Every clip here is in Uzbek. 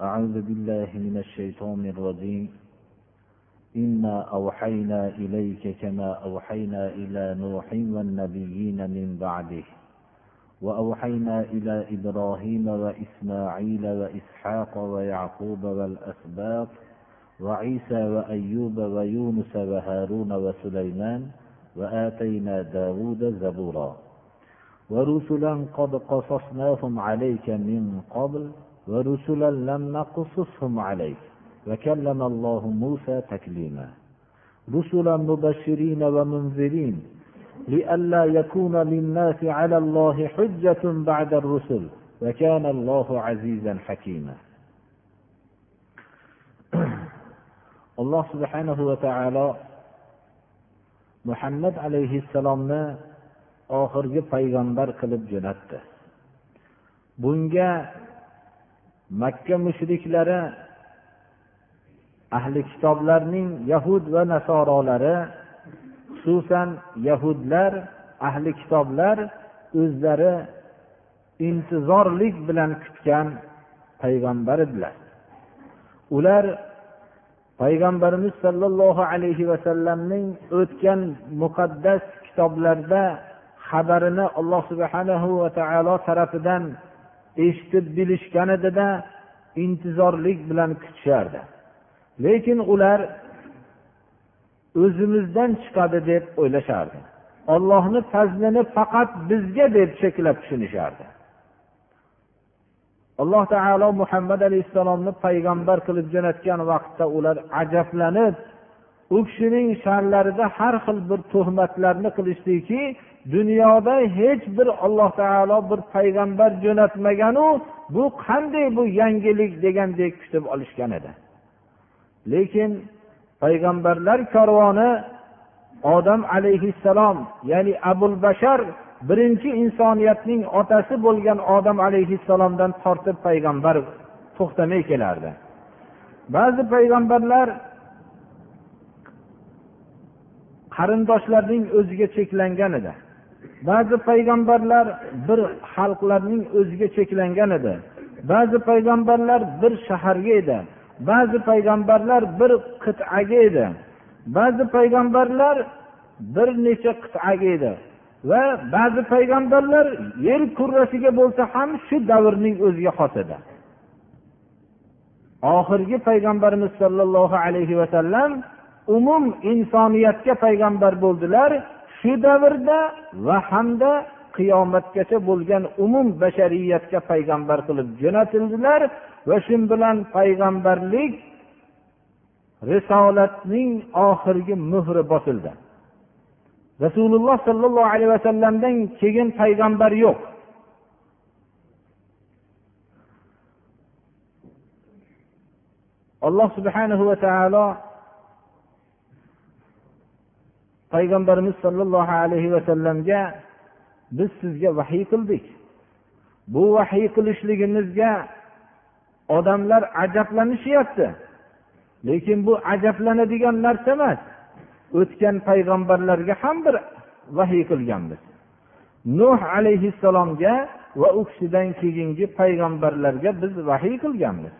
أعوذ بالله من الشيطان الرجيم. إنا أوحينا إليك كما أوحينا إلى نوح والنبيين من بعده. وأوحينا إلى إبراهيم وإسماعيل وإسحاق ويعقوب والأسباط وعيسى وأيوب ويونس وهارون وسليمان وآتينا داود زبورا. ورسلا قد قصصناهم عليك من قبل ورسلا لم نقصصهم عليك. وكلم الله موسى تكليما. رسلا مبشرين ومنذرين لئلا يكون للناس على الله حجة بعد الرسل وكان الله عزيزا حكيما. alloh subhanahu va taolo muhammad alayhissalomni oxirgi payg'ambar qilib jo'natdi. Bunga makka mushriklari ahli kitoblarning yahud va nasorolari xususan yahudlar ahli kitoblar o'zlari intizorlik bilan kutgan payg'ambar edilar. Ular payg'ambarimiz sollallohu alayhi vasallamning o'tgan muqaddas kitoblarda xabarini alloh subhanahu va taolo tarafidan eshitib bilishganidada intizorlik bilan kutishardi. Lekin ular o'zimizdan chiqadi deb o'ylashardi. Ollohni fazlini faqat bizga deb cheklab tushunishardi. Alloh taolo muhammad alayhissalomni payg'ambar qilib jo'natgan vaqtda ular ajablanib u kishining sharlarida har xil bir tuhmatlarni qilishdiki dunyoda hech bir alloh taolo bir payg'ambar jo'natmaganu bu qanday bu yangilik degandek kutib olishgan edi. Lekin payg'ambarlar karvoni odam alayhissalom ya'ni abul bashar birinchi insoniyatning otasi bo'lgan odam alayhissalomdan tortib payg'ambar to'xtamay kelardi. Ba'zi payg'ambarlar qarindoshlarning o'ziga cheklangan edi. Ba'zi payg'ambarlar bir xalqlarning o'ziga cheklangan edi. Ba'zi payg'ambarlar bir shaharga edi. Ba'zi payg'ambarlar bir qit'aga edi. Ba'zi payg'ambarlar bir necha qit'aga edi. Va ba'zi payg'ambarlar yer kurrasiga bo'lsa ham shu davrning o'ziga xos edi. Oxirgi payg'ambarimiz sollallohu alayhi vasallam umum insoniyatga payg'ambar bo'ldilar. Shu davrda va hamda qiyomatgacha bo'lgan umum bashariyatga payg'ambar qilib jo'natildilar va shu bilan payg'ambarlik risolatning oxirgi muhri bosildi. Rasululloh sollallohu alayhi vasallamdan keyin payg'ambar yo'q. Alloh subhanahu va taolo payg'ambarimiz sollallohu alayhi vasallamga biz sizga vahiy qildik. Bu vahiy qilishligimizga odamlar ajablanishyapti lekin bu ajablanadigan narsa emas. O'tgan payg'ambarlarga ham bir vahiy qilganmiz. Nuh alayhissalomga va u kishidan keyingi payg'ambarlarga biz vahiy qilganmiz.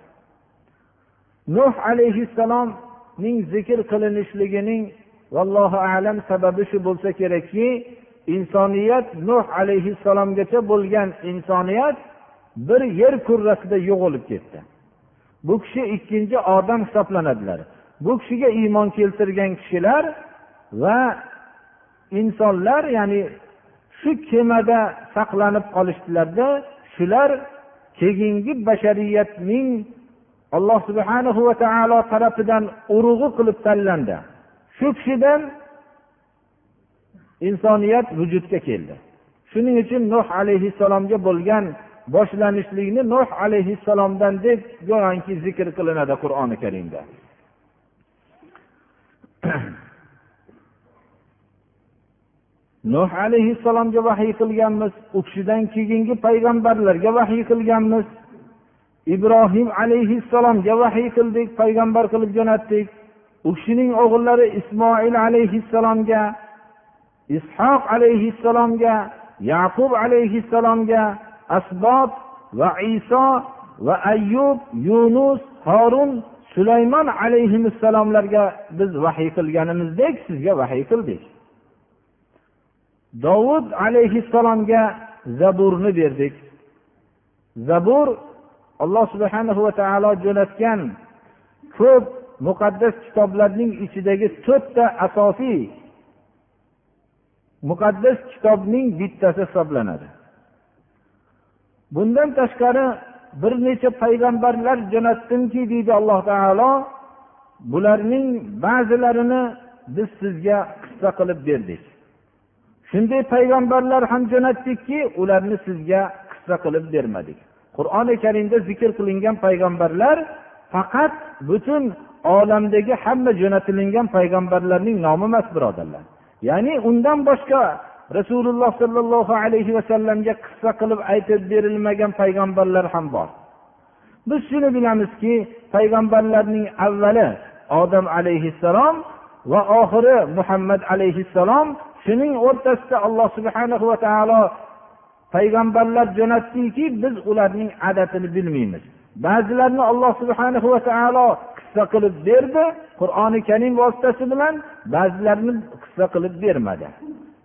Nuh alayhissalomning zikr qilinishligining vallohu alam sababi shu bo'lsa kerakki insoniyat nuh alayhissalomgacha bo'lgan insoniyat bir yer kurrasida yo'qolib ketdi. Bu kishi ikkinchi odam hisoblanadilar. Bu kishiga iymon keltirgan kishilar va insonlar ya'ni shu kemada saqlanib qolishdilarda shular keyingi bashariyatning alloh subhanahu va taolo tarafidan urug'i qilib tanlandi shu kishidan insoniyat vujudga keldi. Shuning uchun nuh alayhissalomga bo'lgan boshlanishlikni nuh alayhissalomdan deb go'yoki zikr qilinadi qur'oni karimda. Nuh alayhissalomga vahiy qilganmiz u kishidan keyingi payg'ambarlarga vahiy qilganmiz. Ibrohim alayhissalomga vahiy qildik payg'ambar qilib jo'natdik. U kishining o'g'illari ismoil alayhissalomga ishoq alayhissalomga yaqub alayhissalomga asbob va iso va ayyub yunus horun sulaymon alayhissalomlarga biz vahiy qilganimizdek sizga vahiy qildik. Dovud alayhissalomga zaburni berdik. Zabur alloh subhana va taolo jo'natgan ko'p muqaddas kitoblarning ichidagi to'rtta asosiy muqaddas kitobning bittasi hisoblanadi. Bundan tashqari bir necha payg'ambarlar jo'natdimki deydi alloh taolo bularning ba'zilarini biz sizga qissa qilib berdik. Shunday payg'ambarlar ham jo'natdikki ularni sizga qissa qilib bermadik. Qur'oni karimda zikr qilingan payg'ambarlar faqat butun olamdagi hamma jo'natilingan payg'ambarlarning nomi emas birodarlar. Ya'ni undan boshqa rasululloh sollallohu alayhi vasallamga qissa qilib aytib berilmagan payg'ambarlar ham bor. Biz shuni bilamizki payg'ambarlarning avvali odam alayhissalom va oxiri muhammad alayhissalom shuning o'rtasida alloh subhana va taolo payg'ambarlar jo'natdiki biz ularning adatini bilmaymiz. Ba'zilarini alloh subhana va taolo qissa qilib berdi qur'oni karim vositasi bilan ba'zilarini qissa qilib bermadi.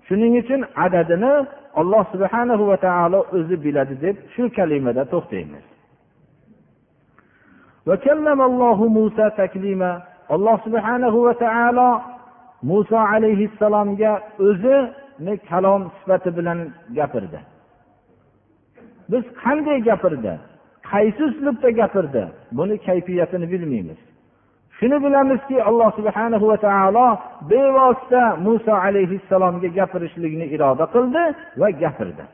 Shuning uchun adadini alloh subhana va taolo o'zi biladi deb shu kalimada to'xtaymiz. Alloh subhanahu va taolo muso alayhissalomga o'zini kalom sifati bilan gapirdi. Biz qanday gapirdi? Qaysi uslubda gapirdi? Buni kayfiyatini bilmaymiz. Shuni bilamizki alloh subhana va taolo bevosita muso alayhissalomga gapirishlikni iroda qildi va gapirdi.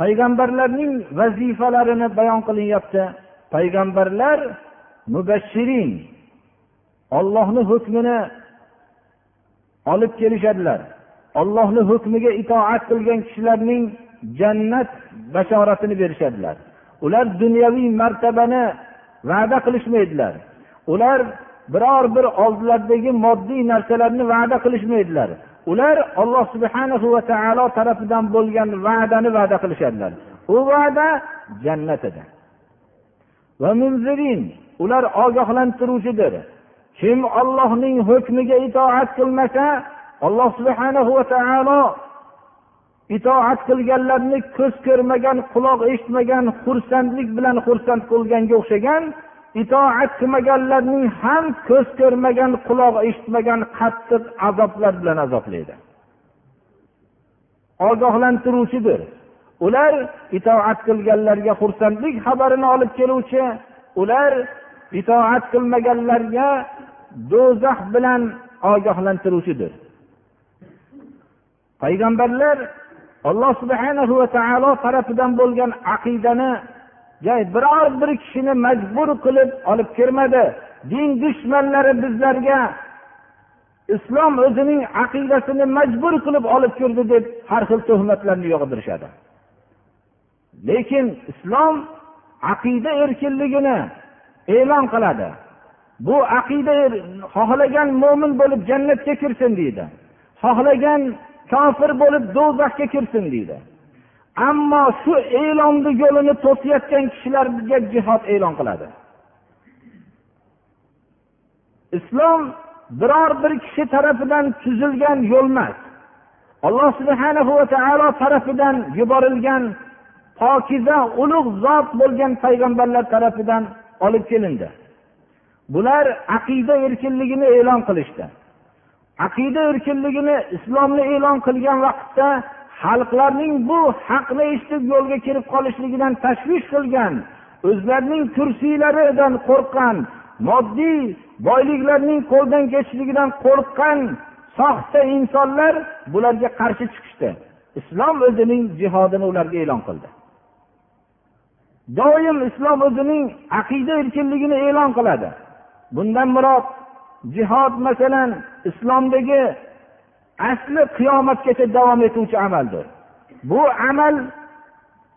Payg'ambarlarning vazifalarini bayon qilinyapti. Payg'ambarlar mubashshirin ollohni hukmini olib kelishadilar. Ollohni hukmiga itoat qilgan kishilarning jannat bashoratini berishadilar. Ular dunyoviy martabani va'da qilishmaydilar. Ular biror bir oldilaridagi moddiy narsalarni va'da qilishmaydilar. Ular alloh subhana va taolo tarafidan bo'lgan va'dani va'da qilishadilar. U va'da jannat edi. Va munzirin ular ogohlantiruvchidir. Kim ollohning hukmiga itoat qilmasa alloh subhana va taolo itoat qilganlarni ko'z ko'rmagan quloq eshitmagan xursandlik bilan xursand qilganga o'xshagan itoat qilmaganlarning ham ko'z ko'rmagan quloq eshitmagan qattiq azoblar bilan azoblaydi. Ogohlantiruvchidir. Ular itoat qilganlarga xursandlik xabarini olib keluvchi ular itoat qilmaganlarga do'zax bilan ogohlantiruvchidir. Payg'ambarlar alloh subhanahu va taolo tarafidan bo'lgan aqidani biror bir kishini majbur qilib olib kirmadi. Din dushmanlari bizlarga islom o'zining aqidasini majbur qilib olib kirdi deb har xil tuhmatlarni yog'dirishadi. Lekin islom aqida erkinligini e'lon qiladi. Bu aqida er-, xohlagan mo'min bo'lib jannatga kirsin deydi. Xohlagan kofir bo'lib do'zaxga kirsin deydi. Ammo shu e'lonni yo'lini to'sayotgan kishilarga jihod e'lon qiladi. Islom biror bir kishi tarafidan tuzilgan yo'l emas alloh subhana va taolo tarafidan yuborilgan pokiza ulug' zot bo'lgan payg'ambarlar tarafidan olib kelindi. Bular aqida erkinligini e'lon qilishdi. Aqida erkinligini islomni e'lon qilgan vaqtda xalqlarning bu haqni eshitib yo'lga kirib qolishligidan tashvish qilgan o'zlarining kursiylaridan qo'rqqan moddiy boyliklarning qo'ldan ketishligidan qo'rqqan soxta insonlar bularga qarshi chiqishdi. Islom o'zining jihodini ularga e'lon qildi. Doim islom o'zining aqida erkinligini e'lon qiladi. Bundan murod jihod masalan islomdagi asli qiyomatgacha davom etuvchi amaldir. Bu amal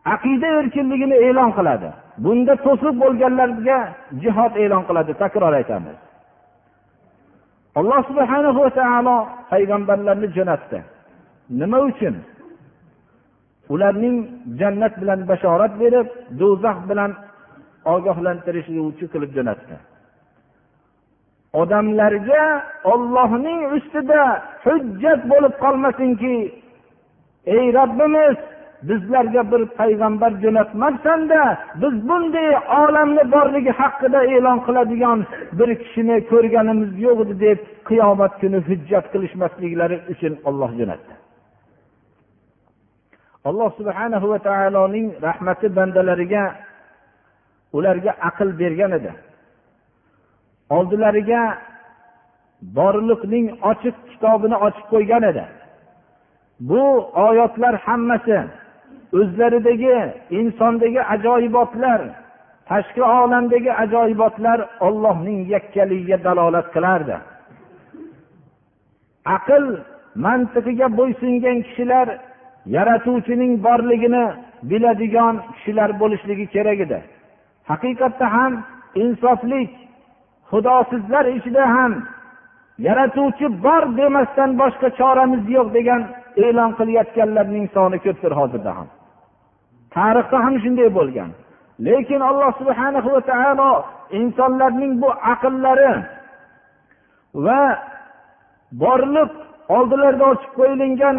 aqida erkinligini e'lon qiladi. Bunda to'siq bo'lganlarga jihod e'lon qiladi takror aytamiz. Alloh subhana va taolo payg'ambarlarni jo'natdi. Nima uchun? Ularning jannat bilan bashorat berib do'zax bilan ogohlantirishuvchi qilib jo'natdi. Odamlarga ollohning ustida hujjat bo'lib qolmasinki ey robbimiz bizlarga bir payg'ambar jo'natmabsanda biz bunday olamni borligi haqida e'lon qiladigan bir kishini ko'rganimiz yo'q edi deb qiyomat kuni hujjat qilishmasliklari uchun olloh jo'natdi. Alloh subhanahu va taoloning rahmati bandalariga ularga aql bergan edi. Oldilariga borliqning ochiq kitobini ochib qo'ygan edi. Bu oyatlar hammasi o'zlaridagi insondagi ajoyibotlar tashqi olamdagi ajoyibotlar ollohning yakkaligiga dalolat qilardi. Aql mantiqiga bo'ysungan kishilar yaratuvchining borligini biladigan kishilar bo'lishligi kerak edi. Haqiqatda ham insoflik xudosizlar ichida ham yaratuvchi bor demasdan boshqa choramiz yo'q degan e'lon qilayotganlarning soni ko'pdir hozirda ham. Tarixda ham shunday bo'lgan. Lekin alloh subhana va taolo insonlarning bu aqllari va borliq oldilarida ochib qo'yilgan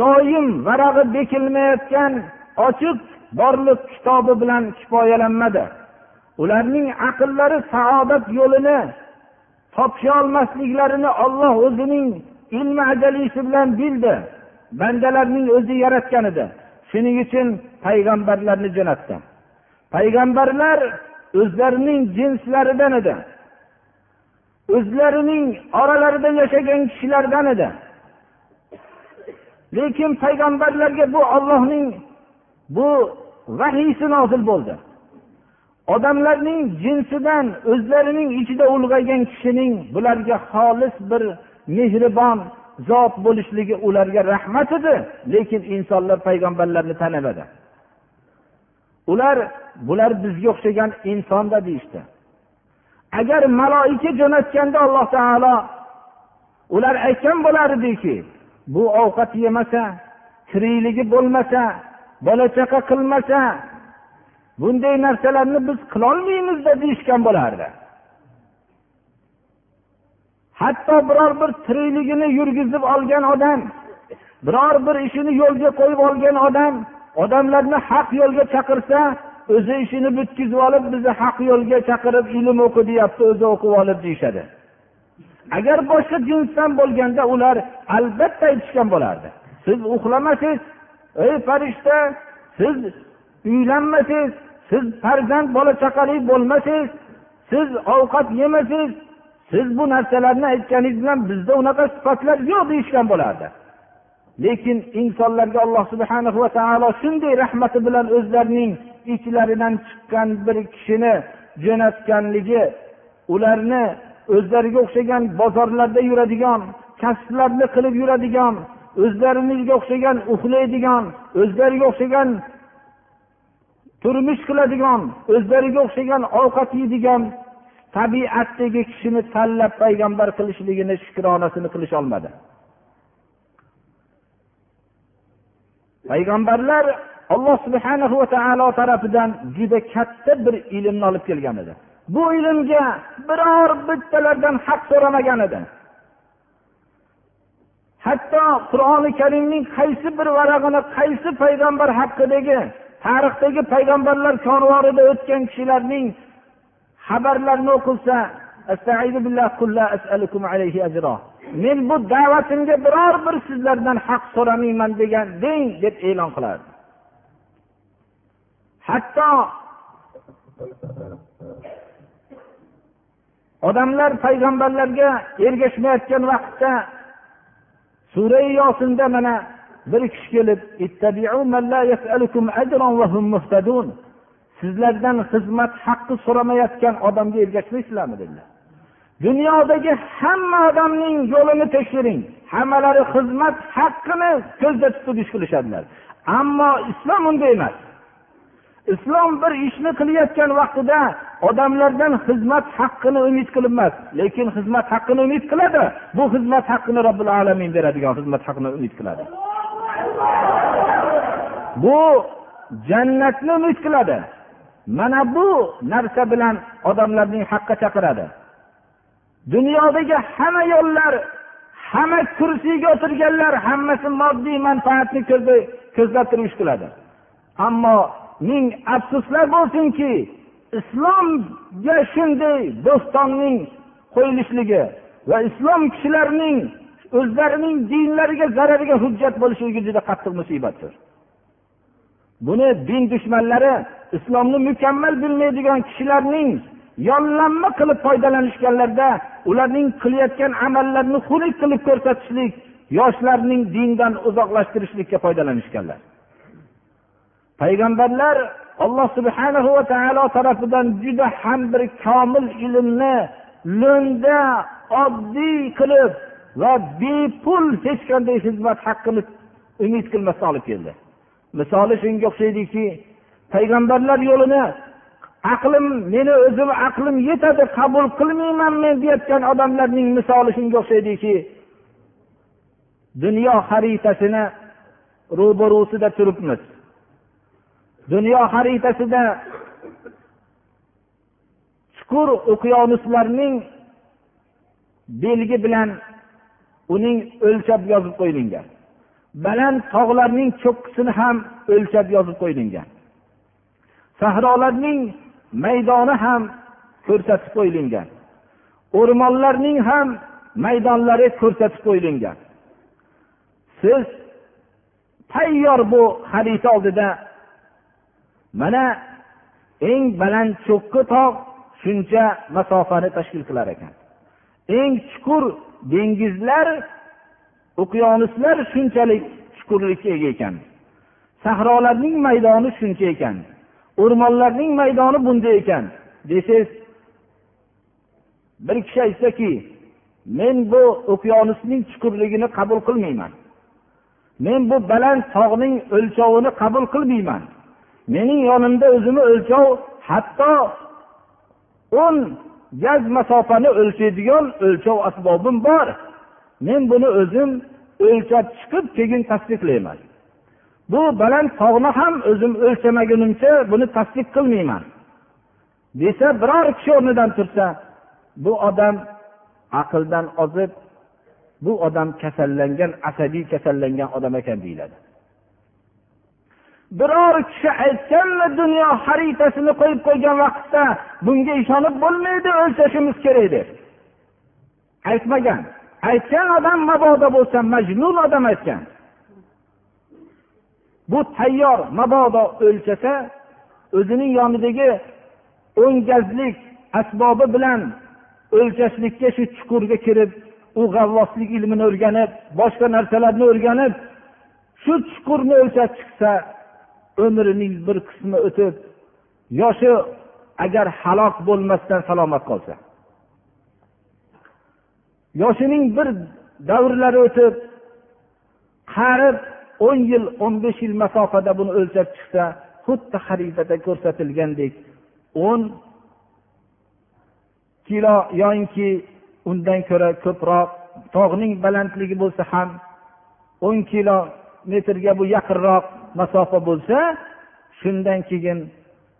doim varag'i bekilmayotgan ochiq borliq kitobi bilan kifoyalanmadi. Ularning aqllari saodat yo'lini topisholmasliklarini olloh o'zining ilmi ajalisi bilan bildi. Bandalarning o'zi yaratgan edi. Shuning uchun payg'ambarlarni jo'natdi. Payg'ambarlar o'zlarining jinslaridan edi. O'zlarining oralarida yashagan kishilardan edi. Lekin payg'ambarlarga bu ollohning bu vahiysi nozil bo'ldi. Odamlarning jinsidan o'zlarining ichida ulg'aygan kishining bularga xolis bir mehribon zot bo'lishligi ularga rahmat edi lekin insonlar payg'ambarlarni tanimadi ular bular bizga o'xshagan insonda deyishdi. Agar maloika jo'natganda alloh taolo ular aytgan bo'lardiki bu ovqat yemasa tirikligi bo'lmasa bola chaqa qilmasa bunday narsalarni biz qilolmaymizda deyishgan bo'lardi. Hatto biror bir tirikligini yurgizib olgan odam biror bir ishini yo'lga qo'yib olgan odam odamlarni haq yo'lga chaqirsa o'zi ishini bitkazib olib bizni haq yo'lga chaqirib ilm o'qi deyapti o'zi o'qib olib deyishadi. Agar boshqa jinsdan bo'lganda ular albatta aytishgan bo'lardi. Siz uxlamasangiz ey farishta siz uylanmasangiz siz farzand bola chaqali bo'lmasangiz siz ovqat yemasangiz siz bu narsalarni aytganingiz bilan bizda unaqa sifatlar yo'q deyishgan bo'lardi. Lekin insonlarga alloh subhana va taolo shunday rahmati bilan o'zlarining ichlaridan chiqqan bir kishini jo'natganligi ularni o'zlariga o'xshagan bozorlarda yuradigan kasblarni qilib yuradigan o'zlarimizga o'xshagan uxlaydigan o'zlariga o'xshagan turmush qiladigan o'zlariga o'xshagan ovqat yeydigan tabiatdagi kishini tanlab payg'ambar qilishligini shukronasini qilisholmadi payg'ambarlar alloh subhana va taolo tarafidan juda katta bir ilmni olib kelgan edi. Bu ilmga biror bittalardan haq so'ramagan edi. Hatto qur'oni karimning qaysi bir varag'ini qaysi payg'ambar haqidagi tarixdagi payg'ambarlar konvorida o'tgan kishilarning xabarlarini o'qilsa men bu da'vatimga biror bir sizlardan haq so'ramayman degan deng deb e'lon qilardi hatto odamlar payg'ambarlarga ergashmayotgan vaqtda sura yosinda mana bir kishi kelib sizlardan xizmat haqqi so'ramayotgan odamga ergashmaysizlarmi dedilar. Dunyodagi hamma odamning yo'lini tekshiring. Hammalari xizmat haqqini ko'zda tutib ish qilishadilar. Ammo islom unday emas. Islom bir ishni qilayotgan vaqtida odamlardan xizmat haqqini umid qilib emas lekin xizmat haqqini umid qiladi. Bu xizmat haqqini robbil alamin beradigan xizmat haqqini umid qiladi. Bu jannatni umid qiladi. Mana bu narsa bilan odamlarning haqqa chaqiradi. Dunyodagi hamma yo'llar hamma kursiga o'tirganlar hammasi moddiy manfaatni ko'zlab turib ish qiladi. Ammo ming afsuslar bo'lsinki islomga shunday bo'stonning qo'yilishligi va islom kishilarining o'zlarining dinlariga zarariga hujjat bo'lishligi juda qattiq musibatdir. Buni din dushmanlari islomni mukammal bilmaydigan kishilarning yollanma qilib foydalanishganlarida ularning qilayotgan amallarini xunuk qilib ko'rsatishlik yoshlarning dindan uzoqlashtirishlikka foydalanishganlar. Payg'ambarlar alloh subhana va taolo tarafidan juda ham bir komil ilmni lo'nda oddiy qilib va bepul hech qanday xizmat haqqini umid qilmasdan olib keldi. Misoli shunga o'xshaydiki payg'ambarlar yo'lini aqlim meni o'zim aqlim yetadi qabul qilmayman men deyotgan odamlarning misoli shunga o'xshaydiki dunyo xaritasini ro'barusida turibmiz. Dunyo xaritasida chuqur okeanuslarning belgi bilan uning o'lchab yozib qo'yilgan. Baland tog'larning cho'qqisini ham o'lchab yozib qo'yilgan. Sahrolarning maydoni ham ko'rsatib qo'yilgan. O'rmonlarning ham maydonlari ko'rsatib qo'yilgan. Siz tayyor bu xarita oldida mana eng baland cho'qqi tog' shuncha masofani tashkil qilar ekan. Eng chuqur dengizlar okeanuslar shunchalik chuqurlikka ega ekan. Sahrolarning maydoni shuncha ekan. O'rmonlarning maydoni bunday ekan. Desangiz bir kishi aytsaki men bu okeanusning chuqurligini qabul qilmayman. Men bu baland tog'ning o'lchovini qabul qilmayman. Mening yonimda o'zimni o'lchov hatto o'n gaz masofani o'lchaydigan o'lchov asbobim bor. Men buni o'zim o'lchab chiqib keyin tasdiqlayman. Bu baland tog'ni ham o'zim o'lchamagunimcha buni tasdiq qilmayman. Desa biror kishi o'rnidan tursa bu odam aqldan ozib bu odam kasallangan asabiy kasallangan odam ekan deyiladi. Biror kishi aytganmi dunyo xaritasini qo'yib qo'ygan vaqtda bunga ishonib bo'lmaydi o'lchashimiz kerak deb. Aytmagan. Aytgan odam mabodo bo'lsa majnun odam aytgan. Bu tayyor mabodo o'lchasa o'zining yonidagi o'n gazlik asbobi bilan o'lchashlikka shu chuqurga kirib u g'avvoslik ilmini o'rganib boshqa narsalarni o'rganib shu chuqurni o'lchab chiqsa umrining bir qismi o'tib yoshi agar halok bo'lmasdan salomat qolsa. Yoshining bir davrlari o'tib qarib o'n yil o'n besh yil masofada buni o'lchab chiqsa xuddi xaritada ko'rsatilgandek o'n kilo yoinki undan ko'ra ko'proq tog'ning balandligi bo'lsa ham o'n kilometrga bu yaqinroq masofa bo'lsa shundan keyin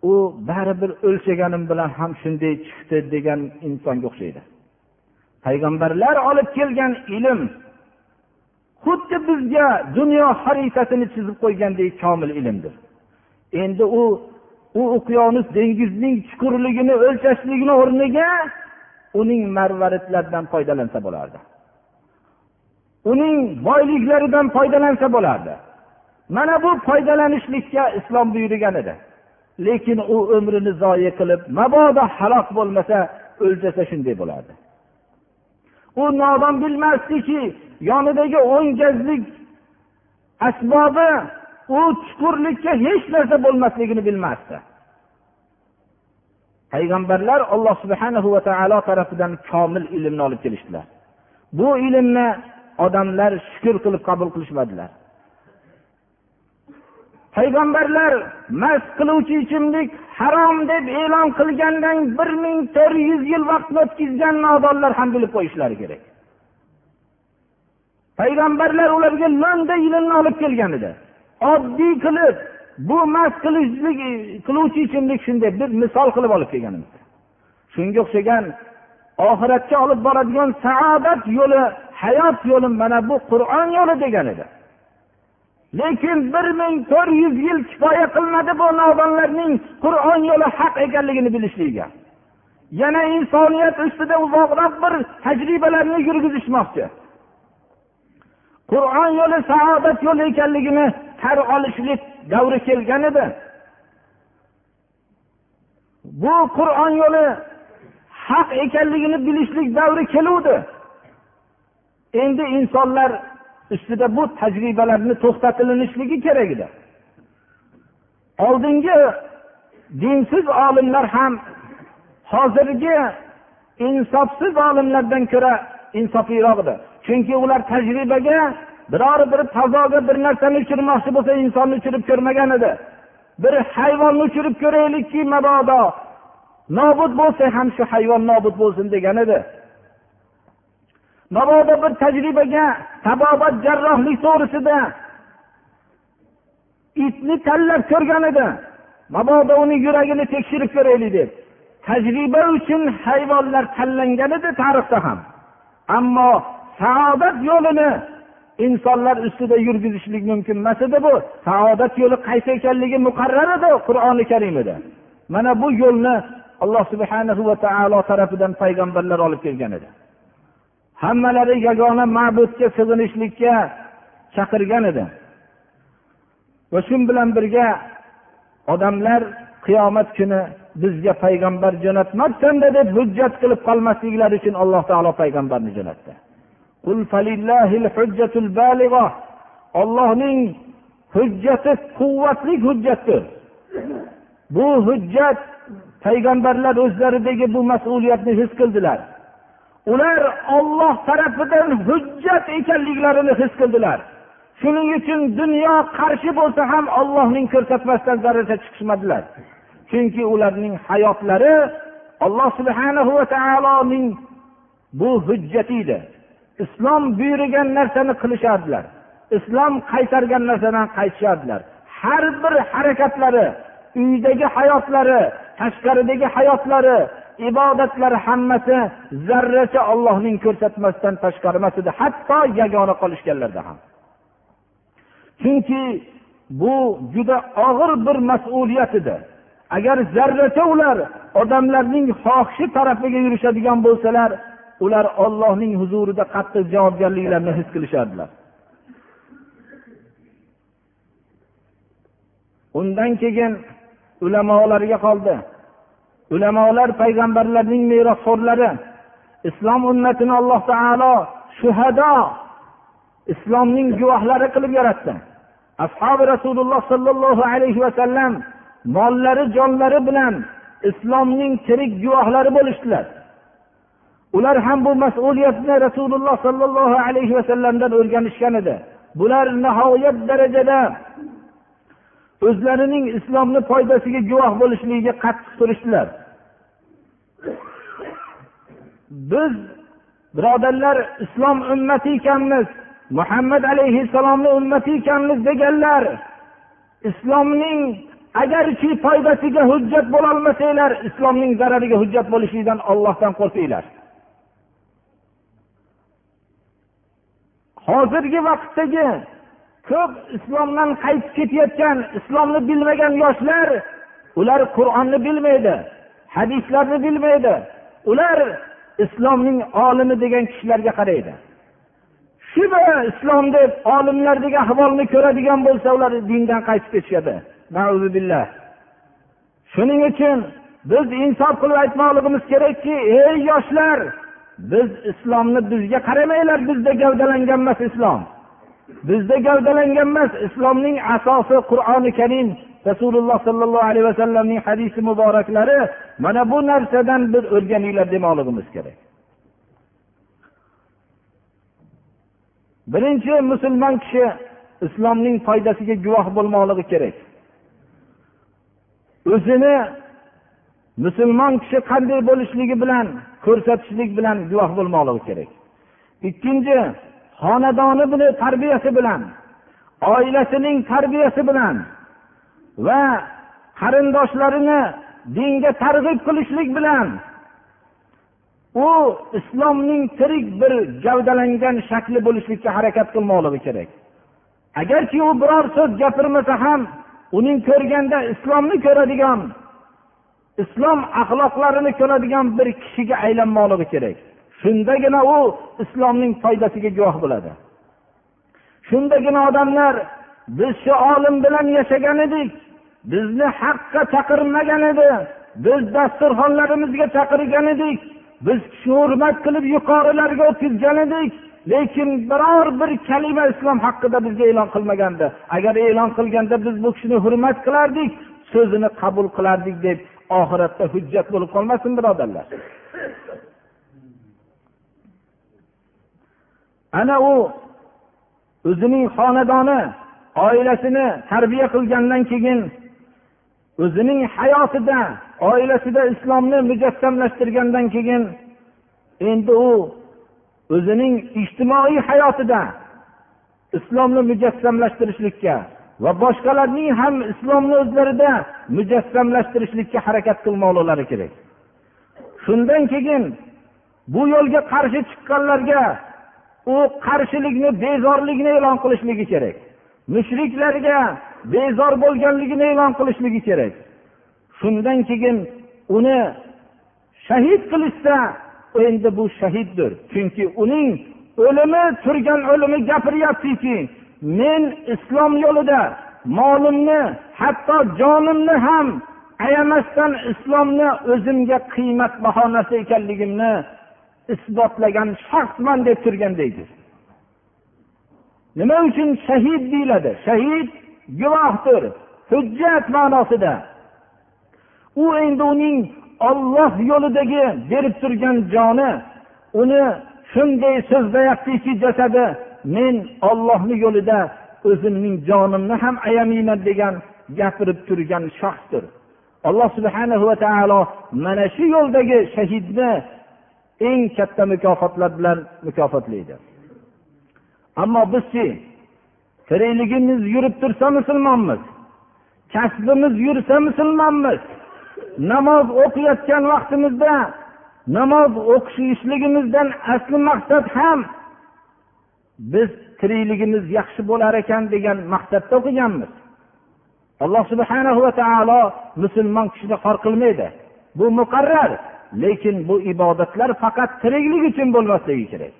u baribir o'lchaganim bilan ham shunday chiqdi degan insonga o'xshaydi. Payg'ambarlar olib kelgan ilm xuddi bizga dunyo xaritasini chizib qo'ygandek komil ilmdir. Endi u u uqyonus dengizning chuqurligini o'lchashlikni o'rniga uning marvaritlaridan foydalansa bo'lardi. Uning boyliklaridan foydalansa bo'lardi. Mana bu foydalanishlikka islom buyurgan edi. Lekin u umrini zoyi qilib mabodo halok bo'lmasa o'ldirsa shunday bo'lardi. U nodon bilmasdiki yonidagi o'ngazlik asbobi u chuqurlikka hech narsa bo'lmasligini bilmasdi. Payg'ambarlar alloh subhanahu va taolo tarafidan komil ilmni olib kelishdilar. Bu ilmni odamlar shukur qilib qabul qilishmadilar. Payg'ambarlar mast qiluvchi ichimlik harom deb e'lon qilgandan bir ming to'rt yuz yil vaqt o'tkazgan nodonlar ham bilib qo'yishlari kerak. Payg'ambarlar ularga lo'nda ilmni olib kelgan edi. Oddiy qilib bu mast qilishlik qiluvchi ichimlik shunday bir misol qilib olib kelganimiz. Shunga o'xshagan oxiratga olib boradigan saodat yo'li hayot yo'li mana bu qur'on yo'li degan edi. Lekin bir ming to'rt yuz yil kifoya qilmadi bu nodonlarning qur'on yo'li haq ekanligini bilishligiga yana insoniyat ustida uzoqroq bir tajribalarni yurgizishmoqchi. Qur'on yo'li saodat yo'li ekanligini tan olishlik davri kelgan edi. Bu qur'on yo'li haq ekanligini bilishlik davri keluvdi. Endi insonlar ustida bu tajribalarni to'xtatilishligi kerak edi. Oldingi dinsiz olimlar ham hozirgi insofsiz olimlardan ko'ra insofliroq edi. Chunki ular tajribaga biror bir fazoga bir narsani uchirmoqchi bo'lsa insonni uchirib ko'rmagan edi. Bir hayvonni uchirib ko'raylikki mabodo nobud bo'lsa ham shu hayvon nobud bo'lsin degan edi. Mabodo bir tajribaga tabobat jarrohlik to'g'risida itni tanlab ko'rgan edi. Mabodo uni yuragini tekshirib ko'raylik deb. Tajriba uchun hayvonlar tanlangan edi tarixda ham. Ammo saodat yo'lini insonlar ustida yurgizishlik mumkin emas edi bu. Saodat yo'li qaysi ekanligi muqarrar edi qur'oni karimida. Mana bu yo'lni alloh subhana va taolo tarafidan payg'ambarlar olib kelgan edi. Hammalari yagona ma'budga sig'inishlikka chaqirgan edi. Va shu bilan birga odamlar qiyomat kuni bizga payg'ambar jo'natmabsanda deb hujjat qilib qolmasliklari uchun alloh taolo payg'ambarni jo'natdi. Ollohning hujjati quvvatli hujjatdir. Bu hujjat payg'ambarlar o'zlaridagi bu mas'uliyatni his qildilar. Ular olloh tarafidan hujjat ekanliklarini his qildilar. Shuning uchun dunyo qarshi bo'lsa ham ollohning ko'rsatmasidan zarracha chiqishmadilar. Chunki ularning hayotlari alloh subhanahu va taoloning bu hujjati edi. Islom buyurgan narsani qilishardilar. Islom qaytargan narsadan qaytishardilar. Har bir harakatlari uydagi hayotlari tashqaridagi hayotlari ibodatlar hammasi zarracha ollohning ko'rsatmasidan tashqari emas edi. Hatto yagona qolishganlarda ham. Chunki bu juda og'ir bir mas'uliyat edi. Agar zarracha ular odamlarning xohishi tarafiga yurishadigan bo'lsalar ular ollohning huzurida qattiq javobgarliklarini his qilishardilar. Undan keyin ulamolarga qoldi. Ulamolar payg'ambarlarning merosxo'rlari islom ummatini alloh taolo shuhado islomning guvohlari qilib yaratdi. Ashobi rasululloh sollallohu alayhi vasallam mollari jonlari bilan islomning tirik guvohlari bo'lishdilar. Ular ham bu mas'uliyatni rasululloh sollallohu alayhi vasallamdan o'rganishgan edi. Bular nihoyat darajada o'zlarining islomni foydasiga guvoh bo'lishligiga qattiq turishdilar. Biz birodarlar islom ummati ekanmiz muhammad alayhissalomni ummati ekanmiz deganlar islomning agarki foydasiga hujjat bo'lolmasanglar islomning zarariga hujjat bo'lishlikdan ollohdan qo'rqinglar. Hozirgi vaqtdagi ko'p islomdan qaytib ketayotgan islomni bilmagan yoshlar ular qur'onni bilmaydi hadislarni bilmaydi ular islomning olimi degan kishilarga qaraydi. Shu islom deb olimlar degan ahvolni ko'radigan bo'lsa ular dindan qaytib ketishadi. Shuning uchun biz insof qilib aytmoqligimiz kerakki ey yoshlar biz islomni bizga qaramanglar bizda gavdalangan emas islom. Bizda gavdalangan emas islomning asosi qur'oni karim rasululloh sollallohu alayhi vasallamning hadisi muboraklari mana bu narsadan bir o'rganinglar demoqligimiz kerak. Birinchi musulmon kishi islomning foydasiga guvoh bo'lmoqligi kerak. O'zini musulmon kishi qanday bo'lishligi bilan ko'rsatishlik bilan guvoh bo'lmoqligi kerak. Ikkinchi xonadoni bilan tarbiyasi bilan oilasining tarbiyasi bilan va qarindoshlarini dinga targ'ib qilishlik bilan u islomning tirik bir gavdalangan shakli bo'lishlikka harakat qilmoqligi kerak. Agarki u biror so'z gapirmasa ham uning ko'rganda islomni ko'radigan islom axloqlarini ko'radigan bir kishiga aylanmoqligi kerak. Shundagina u islomning foydasiga guvoh bo'ladi. Shundagina odamlar biz shu olim bilan yashagan edik. Bizni haqqa chaqirmagan edi. Biz dasturxonlarimizga chaqirgan edik. Biz kishi hurmat qilib yuqorilarga o'tkazgan edik. Lekin biror bir kalima islom haqida bizga e'lon qilmagandi. Agar e'lon qilganda biz bu kishini hurmat qilardik so'zini qabul qilardik deb oxiratda hujjat bo'lib qolmasin birodarlar. Ana u o'zining xonadoni oilasini tarbiya qilgandan keyin o'zining hayotida oilasida islomni mujassamlashtirgandan keyin endi u o'zining ijtimoiy hayotida islomni mujassamlashtirishlikka va boshqalarning ham islomni o'zlarida mujassamlashtirishlikka harakat qilmoqlilari kerak. Shundan keyin bu yo'lga qarshi chiqqanlarga u qarshilikni bezorlikni e'lon qilishligi kerak. Mushriklarga bezor bo'lganligini e'lon qilishligi kerak. Shundan keyin uni shahid qilishsa endi bu shahiddir. Chunki uning o'limi turgan o'limi gapiryaptiki men islom yo'lida molimni hatto jonimni ham ayamasdan islomni o'zimga qiymatbaho narsa ekanligimni isbotlagan shaxsman deb turgan deydi nima uchun shahid deyiladi? Shahid guvohdir. Hujjat ma'nosida. U endi uning olloh yo'lidagi berib turgan joni uni shunday so'zlayaptiki jasadi men ollohni yo'lida o'zimning jonimni ham ayamayman degan gapirib turgan shaxsdir. Alloh subhana va taolo mana shu yo'ldagi shahidni eng katta mukofotlar bilan mukofotlaydi. Ammo bizchi tirikligimiz yurib tursa musulmonmiz. Kasbimiz yursa musulmonmiz. Namoz o'qiyotgan vaqtimizda namoz o'qishligimizdan asli maqsad ham biz tirikligimiz yaxshi bo'lar ekan degan maqsadda o'qiganmiz. Alloh subhana va taolo musulmon kishini xor qilmaydi. Bu muqarrar lekin bu ibodatlar faqat tiriklik uchun bo'lmasligi kerak.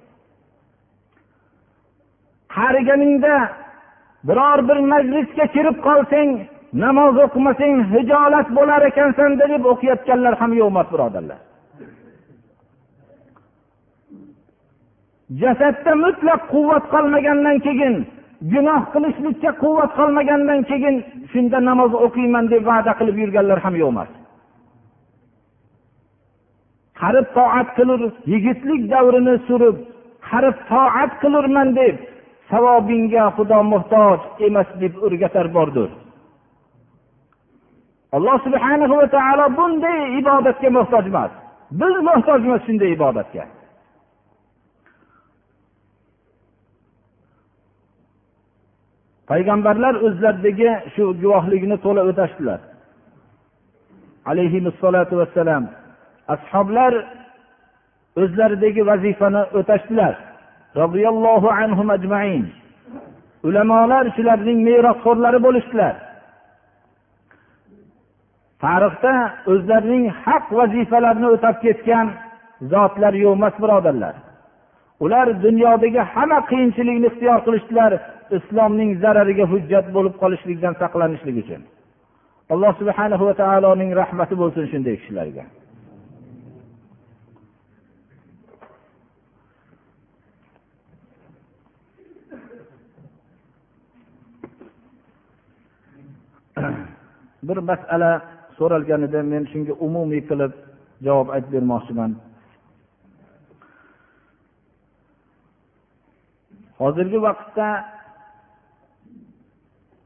Qariganingda biror bir majlisga kirib qolsang namoz o'qimasang hijolat bo'lar ekansan deb o'qiyotganlar ham yo'q emas birodarlar. Jasadda mutlaq quvvat qolmagandan keyin gunoh qilishlikka quvvat qolmagandan keyin shunda namoz o'qiyman deb va'da qilib yurganlar ham yo'q emas. Qarib toat qilur yigitlik davrini surib qarib toat qilurman deb savobingga xudo muhtoj emas deb o'rgatar bordir. Alloh subhana va taolo bunday ibodatga muhtoj emas. Biz muhtojmiz shunday ibodatga. Payg'ambarlar o'zlaridagi shu guvohlikni to'la o'tashdilar. Alayhissalotu vassalam. Ashoblar o'zlaridagi vazifani o'tashdilar. Roziyallohu anhu ajmain. Ulamolar shularning merosxo'rlari bo'lishdilar. Tarixda o'zlarining haq vazifalarini o'tab ketgan zotlar yo'q emas birodarlar. Ular dunyodagi hamma qiyinchilikni ixtiyor qilishdilar islomning zarariga hujjat bo'lib qolishlikdan saqlanishlik uchun. Alloh subhana va taoloning rahmati bo'lsin shunday kishilarga. bir masala so'ralgan edi men shunga umumiy qilib javob aytib bermoqchiman. Hozirgi vaqtda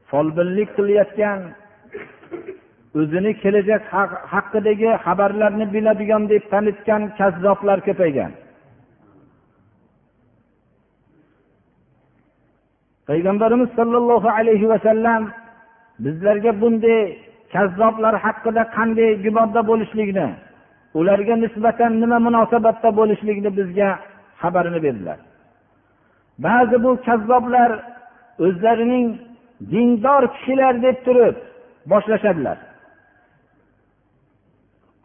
folbinlik qilayotgan o'zini kelajak haqidagi xabarlarni biladigan deb tanitgan kazzoblar ko'paygan. Payg'ambarimiz sollallohu alayhi vasallam bizlarga bunday kazzoblar haqida qanday gumonda bo'lishlikni ularga nisbatan nima munosabatda bo'lishlikni bizga xabarini berdilar. Ba'zi bu kazzoblar o'zlarining dindor kishilar deb turib boshlashadilar.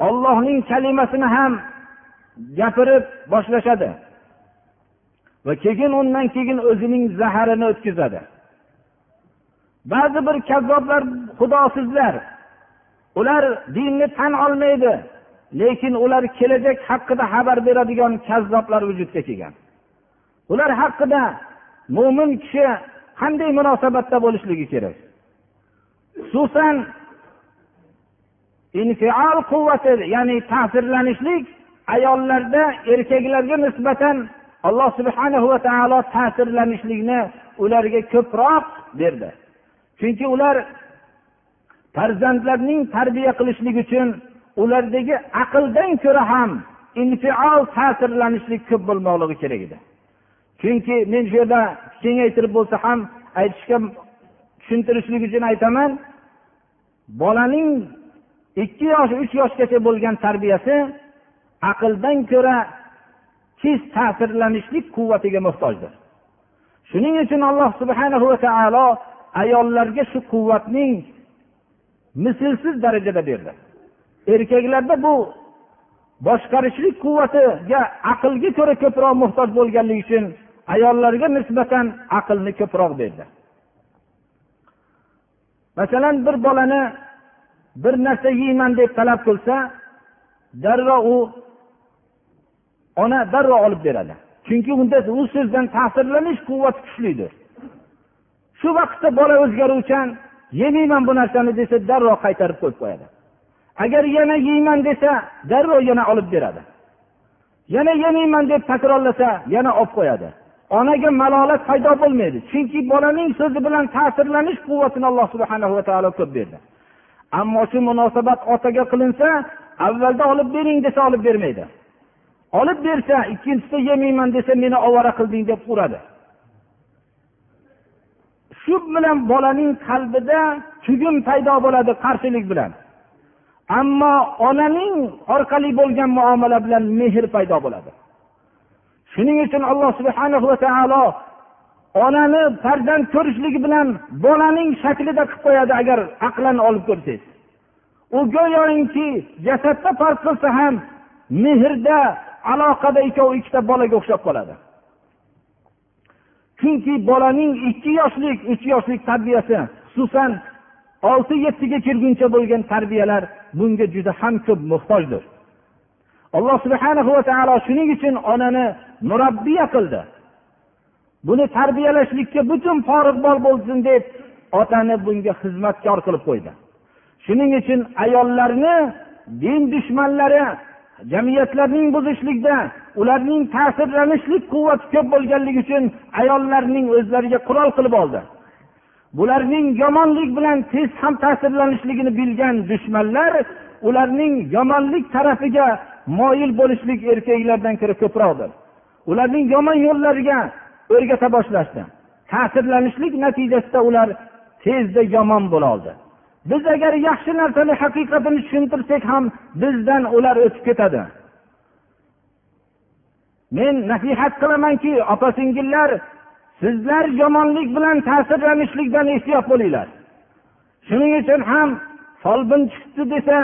Ollohning kalimasini ham gapirib boshlashadi va keyin undan keyin o'zining zaharini o'tkazadi. Ba'zi bir kazzoblar xudosizlar. Ular dinni tan olmaydi lekin ular kelajak haqida xabar beradigan kazzoblar vujudga kelgan. Ular haqida mo'min kishi qanday munosabatda bo'lishligi kerak? Xususan infial quvvati ya'ni ta'sirlanishlik ayollarda erkaklarga nisbatan alloh subhanahu va taolo ta'sirlanishlikni ularga ko'proq berdi. Chunki ular farzandlarning tarbiya qilishlik uchun ulardagi aqldan ko'ra ham infiol ta'sirlanishlik ko'p bo'lmoqligi kerak edi. Chunki men shu yerda kengaytirib bo'lsa ham aytishga tushuntirishlik uchun aytaman bolaning ikki yosh uch yoshgacha bo'lgan tarbiyasi aqldan ko'ra tez ta'sirlanishlik quvvatiga muhtojdir. Shuning uchun alloh subhanahu va taolo ayollarga shu quvvatning mislsiz darajada berdi. Erkaklarda bu boshqarishlik quvvatiga aqlga ko'ra ko'proq muhtoj bo'lganligi uchun ayollarga nisbatan aqlni ko'proq berdi. Masalan bir bolani bir narsa yeyman deb talab qilsa darrov u ona darrov olib beradi. Chunki unda u so'zdan ta'sirlanish quvvati kuchlidir. Shu vaqtda bola o'zgaruvchan yemayman bu narsani desa darrov qaytarib qo'yib qo'yadi. Agar yana yeyman desa darrov yana olib beradi. Yana yemayman deb takrorlasa yana olib qo'yadi. Onaga malolat paydo bo'lmaydi chunki bolaning so'zi bilan ta'sirlanish quvvatini alloh subhana va taolo ko'p berdi. Ammo shu munosabat otaga qilinsa avvalda olib bering desa olib bermaydi. Olib bersa ikkinchisida yemayman desa meni ovora qilding deb uradi shu bilan bolaning qalbida tugun paydo bo'ladi qarshilik bilan. Ammo onaning orqali bo'lgan muomala bilan mehr paydo bo'ladi. Shuning uchun alloh subhana va taolo onani farzand ko'rishligi bilan bolaning shaklida qilib qo'yadi agar aqlan olib ko'rsangiz. U go'yoki jasadda farq qilsa ham mehrda aloqada ikkovi ikkita bolaga o'xshab qoladi. Chunki bolaning ikki yoshlik uch yoshlik tarbiyasi xususan olti yettiga kirguncha bo'lgan tarbiyalar bunga juda ham ko'p muhtojdir. Alloh subhana va taolo shuning uchun onani murabbiya qildi. Buni tarbiyalashlikka butun bor bo'lsin deb otani bunga xizmatkor qilib qo'ydi. Shuning uchun ayollarni din dushmanlari jamiyatlarning buzishlikda ularning ta'sirlanishlik quvvati ko'p bo'lganligi uchun ayollarning o'zlariga qurol qilib oldi. Bularning yomonlik bilan tez ham ta'sirlanishligini bilgan dushmanlar ularning yomonlik tarafiga moyil bo'lishlik erkaklardan ko'ra ko'proqdir. Ularning yomon yo'llariga o'rgata boshlashdi. Ta'sirlanishlik natijasida ular tezda yomon bo'loldi biz agar yaxshi narsani haqiqatini tushuntirsak ham bizdan ular o'tib ketadi. Men nasihat qilamanki opa singillar sizlar yomonlik bilan ta'sirlanishlikdan ehtiyot bo'linglar. Shuning uchun ham folbin chiqibdi desa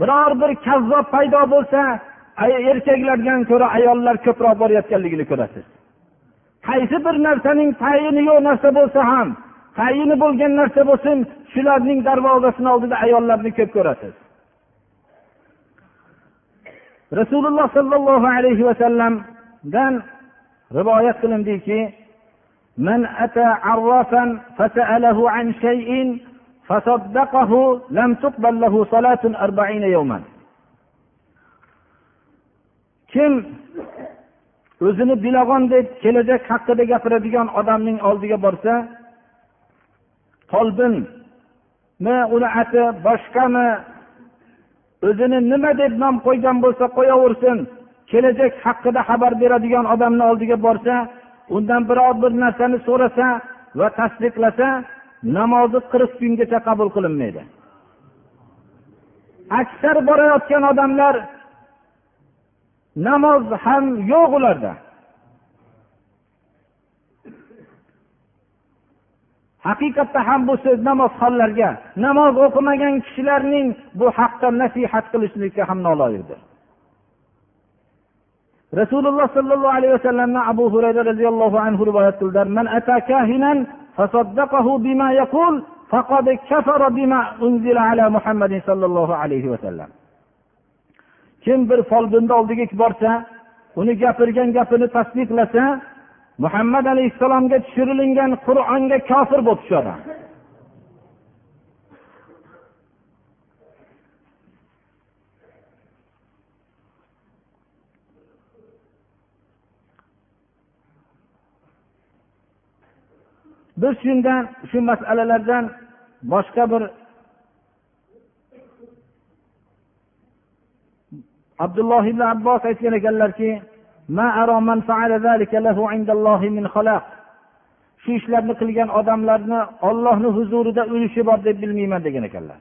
biror bir kazzob paydo bo'lsa erkaklardan ko'ra ayollar ko'proq borayotganligini ko'rasiz. Qaysi bir narsaning tayini yo'q narsa bo'lsa ham tayini bo'lgan narsa bo'lsin shularning darvozasini oldida ayollarni ko'p ko'rasiz rasululloh sollallohu alayhi vasallamdan rivoyat qilindiki من أتى عرافا فسأله عن شيء فصدقه لم تقبل له صلاة أربعين يوما kim o'zini bilag'on deb kelajak haqida gapiradigan odamning oldiga borsa folbinmi uni ati boshqami? O'zini nima deb nom qo'ygan bo'lsa qo'yaversin. Kelajak haqida xabar beradigan odamni oldiga borsa undan biror bir narsani so'rasa va tasdiqlasa namozi qirq kungacha qabul qilinmaydi. Aksar borayotgan odamlar namoz ham yo'q ularda. haqiqatda ham bu so'z namozxonlarga namoz o'qimagan kishilarning bu haqda nasihat qilishlikka ham noloyiqdir rasululloh sollallohu alayhi vasallamni abu hurayra roziyallohu anhu rivoyat qildilar kim bir folbinni oldiga borsa uni gapirgan gapini tasdiqlasa muhammad alayhissalomga tushirilgan qur'onga kofir bo'lib odam biz shundan shu masalalardan boshqa bir abdulloh ibn abbos aytgan ekanlarki shu ishlarni qilgan odamlarni ollohni huzurida ulushi bor deb bilmayman degan ekanlar.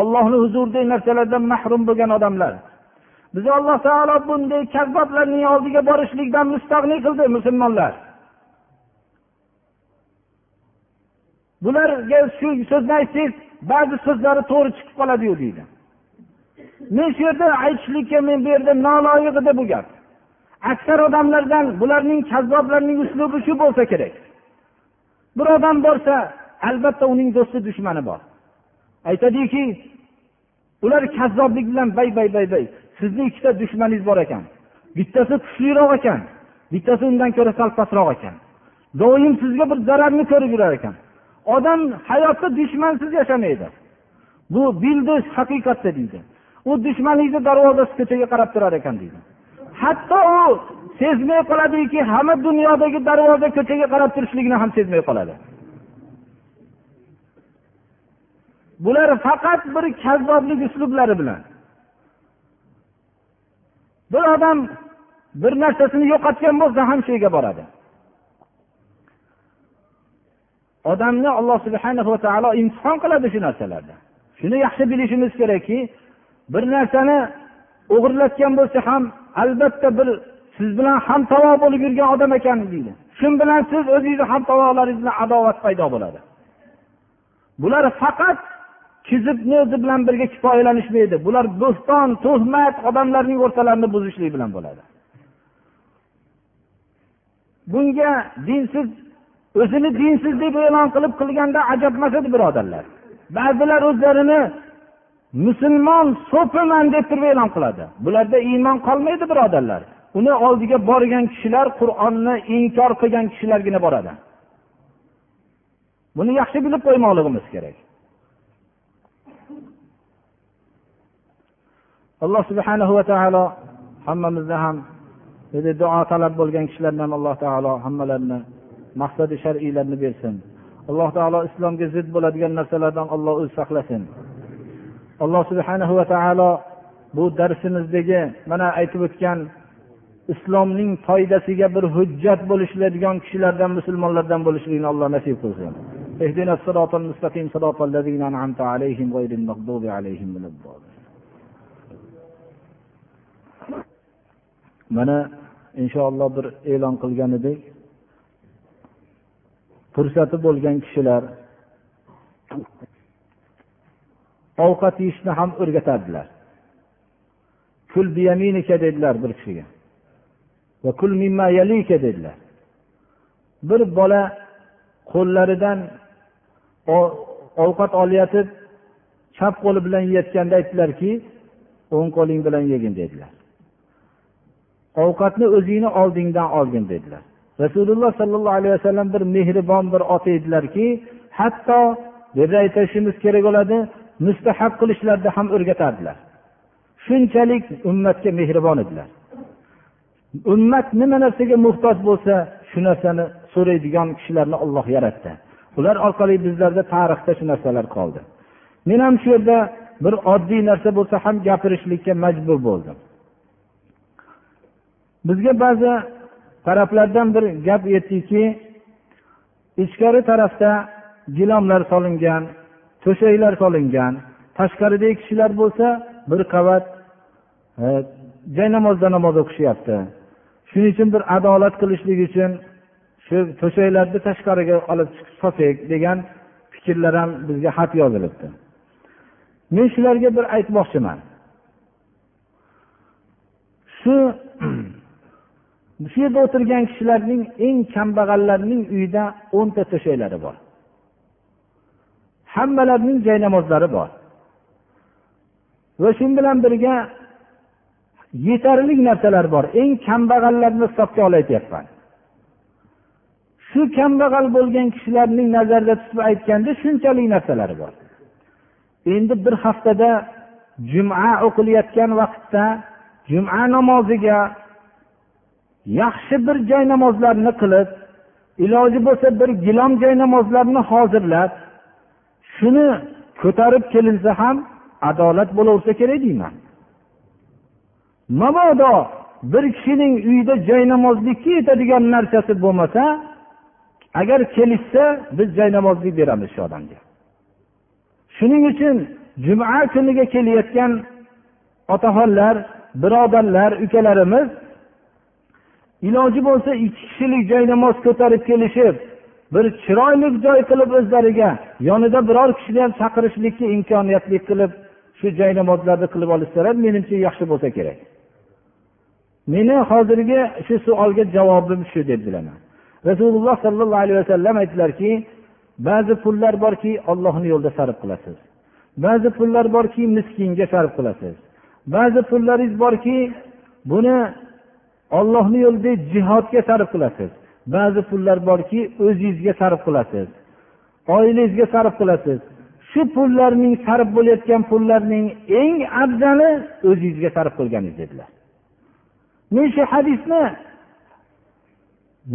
Ollohni huzuridagi narsalardan mahrum bo'lgan odamlar. Bizni alloh taolo bunday kazzoblarning oldiga borishlikdan mustag'niy qildi musulmonlar. Bularga shu so'zni aytsangiz ba'zi so'zlari to'g'ri chiqib qoladiyu deydi. Men shu yerda aytishlikka men bu yerda noloyiq edi bu gap. Aksar odamlardan bularning kazzoblarning uslubi shu bo'lsa kerak. Bir odam borsa albatta uning do'sti dushmani bor. Aytadiki ular kazzoblik bilan bay bay bay bay. Sizni ikkita dushmaningiz bor ekan. Bittasi kuchliroq ekan bittasi undan ko'ra sal pastroq ekan. Doim sizga bir zararni ko'rib yurar ekan. Odam hayotda dushmansiz yashamaydi. Bu bildi haqiqatda deydi. U dushmaningizni darvozasi ko'chaga qarab turar ekan deydi. Hatto u sezmay qoladiki hamma dunyodagi darvoza ko'chaga qarab turishligini ham sezmay qoladi. Bular faqat bir kazzoblik uslublari bilan. Bir odam bir narsasini yo'qotgan bo'lsa ham shu yerga boradi. Odamni alloh subhana va taolo imtihon qiladi shu narsalarda. Shuni yaxshi bilishimiz kerakki bir narsani o'g'irlatgan bo'lsa ham albatta bir siz bilan hamtovo bo'lib yurgan odam ekan deydi. Shu bilan siz o'zingizni hamtovoringiz bilan adovat paydo bo'ladi. Bular faqat kizibni o'zi bilan birga kifoyalanishmaydi bular bo'xton tuhmat odamlarning o'rtalarini buzishlik bilan bo'ladi. Bunga dinsiz o'zini dinsiz deb e'lon qilib qilganda ajabmas edi birodarlar. Ba'zilar o'zlarini musulmon so'piman deb turib e'lon qiladi. Bularda iymon qolmaydi birodarlar. Uni oldiga borgan kishilar qur'onni inkor qilgan kishilargina boradi. Buni yaxshi bilib qo'ymoqligimiz kerak. Alloh subhanahu va taolo hammamizni ham duo talab bo'lgan kishilarni ham alloh taolo hammalarini maqsadi shar'iylarni bersin. Alloh taolo islomga zid bo'ladigan narsalardan olloh o'zi saqlasin. alloh subhana va taolo bu darsimizdagi mana aytib o'tgan islomning foydasiga bir hujjat bo'lishadigan kishilardan musulmonlardan bo'lishlikni alloh nasib qilsin اهدنا الصراط المستقيم صراط الذين أنعمت عليهم غير المغضوب عليهم ولا الضالين mana inshaalloh bir e'lon qilgan edik fursati bo'lgan kishilar ovqat yeyishni ham o'rgatadilar. Kul biyaminika dedilar bir kishiga. Va kul mimma yalika dedilar. Bir bola qo'llaridan ovqat olayotib chap qo'li bilan yeyotganda aytdilarki o'ng qo'ling bilan yegin dedilar. Ovqatni o'zingni oldingdan olgin dedilar. Rasululloh sollallohu alayhi vasallam bir mehribon bir ota edilarki hatto bu yerda aytishimiz kerak bo'ladi mustahab qilishlarda ham o'rgatardilar. Shunchalik ummatga mehribon edilar. Ummat nima narsaga muhtoj bo'lsa shu narsani so'raydigan kishilarni olloh yaratdi. Ular orqali bizlarda tarixda shu narsalar qoldi. Men ham shu yerda bir oddiy narsa bo'lsa ham gapirishlikka majbur bo'ldim. Bizga ba'zi taraflardan bir gap yetdiki ichkari tarafda gilomlar solingan to'shaklar solingan. Tashqaridagi kishilar bo'lsa bir qavat e, jaynamozda namoz o'qishyapti. Shuning uchun bir adolat qilishlik uchun shu to'shaklarni tashqariga olib chiqib solsak degan fikrlar ham bizga xat yozilibdi. Men shularga bir aytmoqchiman. Shu shu yerda o'tirgan kishilarning eng kambag'allarning uyida o'nta to'shaklari bor. Hammalarining jaynamozlari bor. Va shu bilan birga yetarli narsalar bor. Eng kambag'allarni hisobga olayapman. Shu kambag'al bo'lgan kishilarning nazarda tutib aytganda shunchalik narsalari bor. Endi bir haftada juma o'qilayotgan vaqtda juma namoziga yaxshi bir joy namozlarni qilib iloji bo'lsa bir gilom joy namozlarni hozirlab shuni ko'tarib kelinsa ham adolat bo'laversa kerak deyman. Mabodo bir kishining uyida joynamozlikka yetadigan narsasi bo'lmasa agar kelishsa biz joynamozlik beramiz shu odamga. Shuning uchun juma kuniga kelayotgan otaxonlar birodarlar ukalarimiz iloji bo'lsa ikki kishilik joynamoz ko'tarib kelishib bir chiroyli joy qilib o'zlariga yonida biror kishini ham chaqirishlikka imkoniyatli qilib shu joynamozlarni qilib olishsalar menimcha yaxshi bo'lsa kerak. Meni hozirgi shu savolga javobim shu deb bilaman. Rasululloh sollallohu alayhi vasallam aytdilarki ba'zi pullar borki ollohni yo'lida sarf qilasiz. Ba'zi pullar borki miskinga sarf qilasiz. Ba'zi pullaringiz borki buni ollohni yo'lida jihodga sarf qilasiz. Ba'zi pullar borki o'zingizga sarf qilasiz. Oilangizga sarf qilasiz. Shu pullarning sarf bo'layotgan pullarning eng afzali o'zingizga sarf qilganingiz dedilar. Men shu hadisni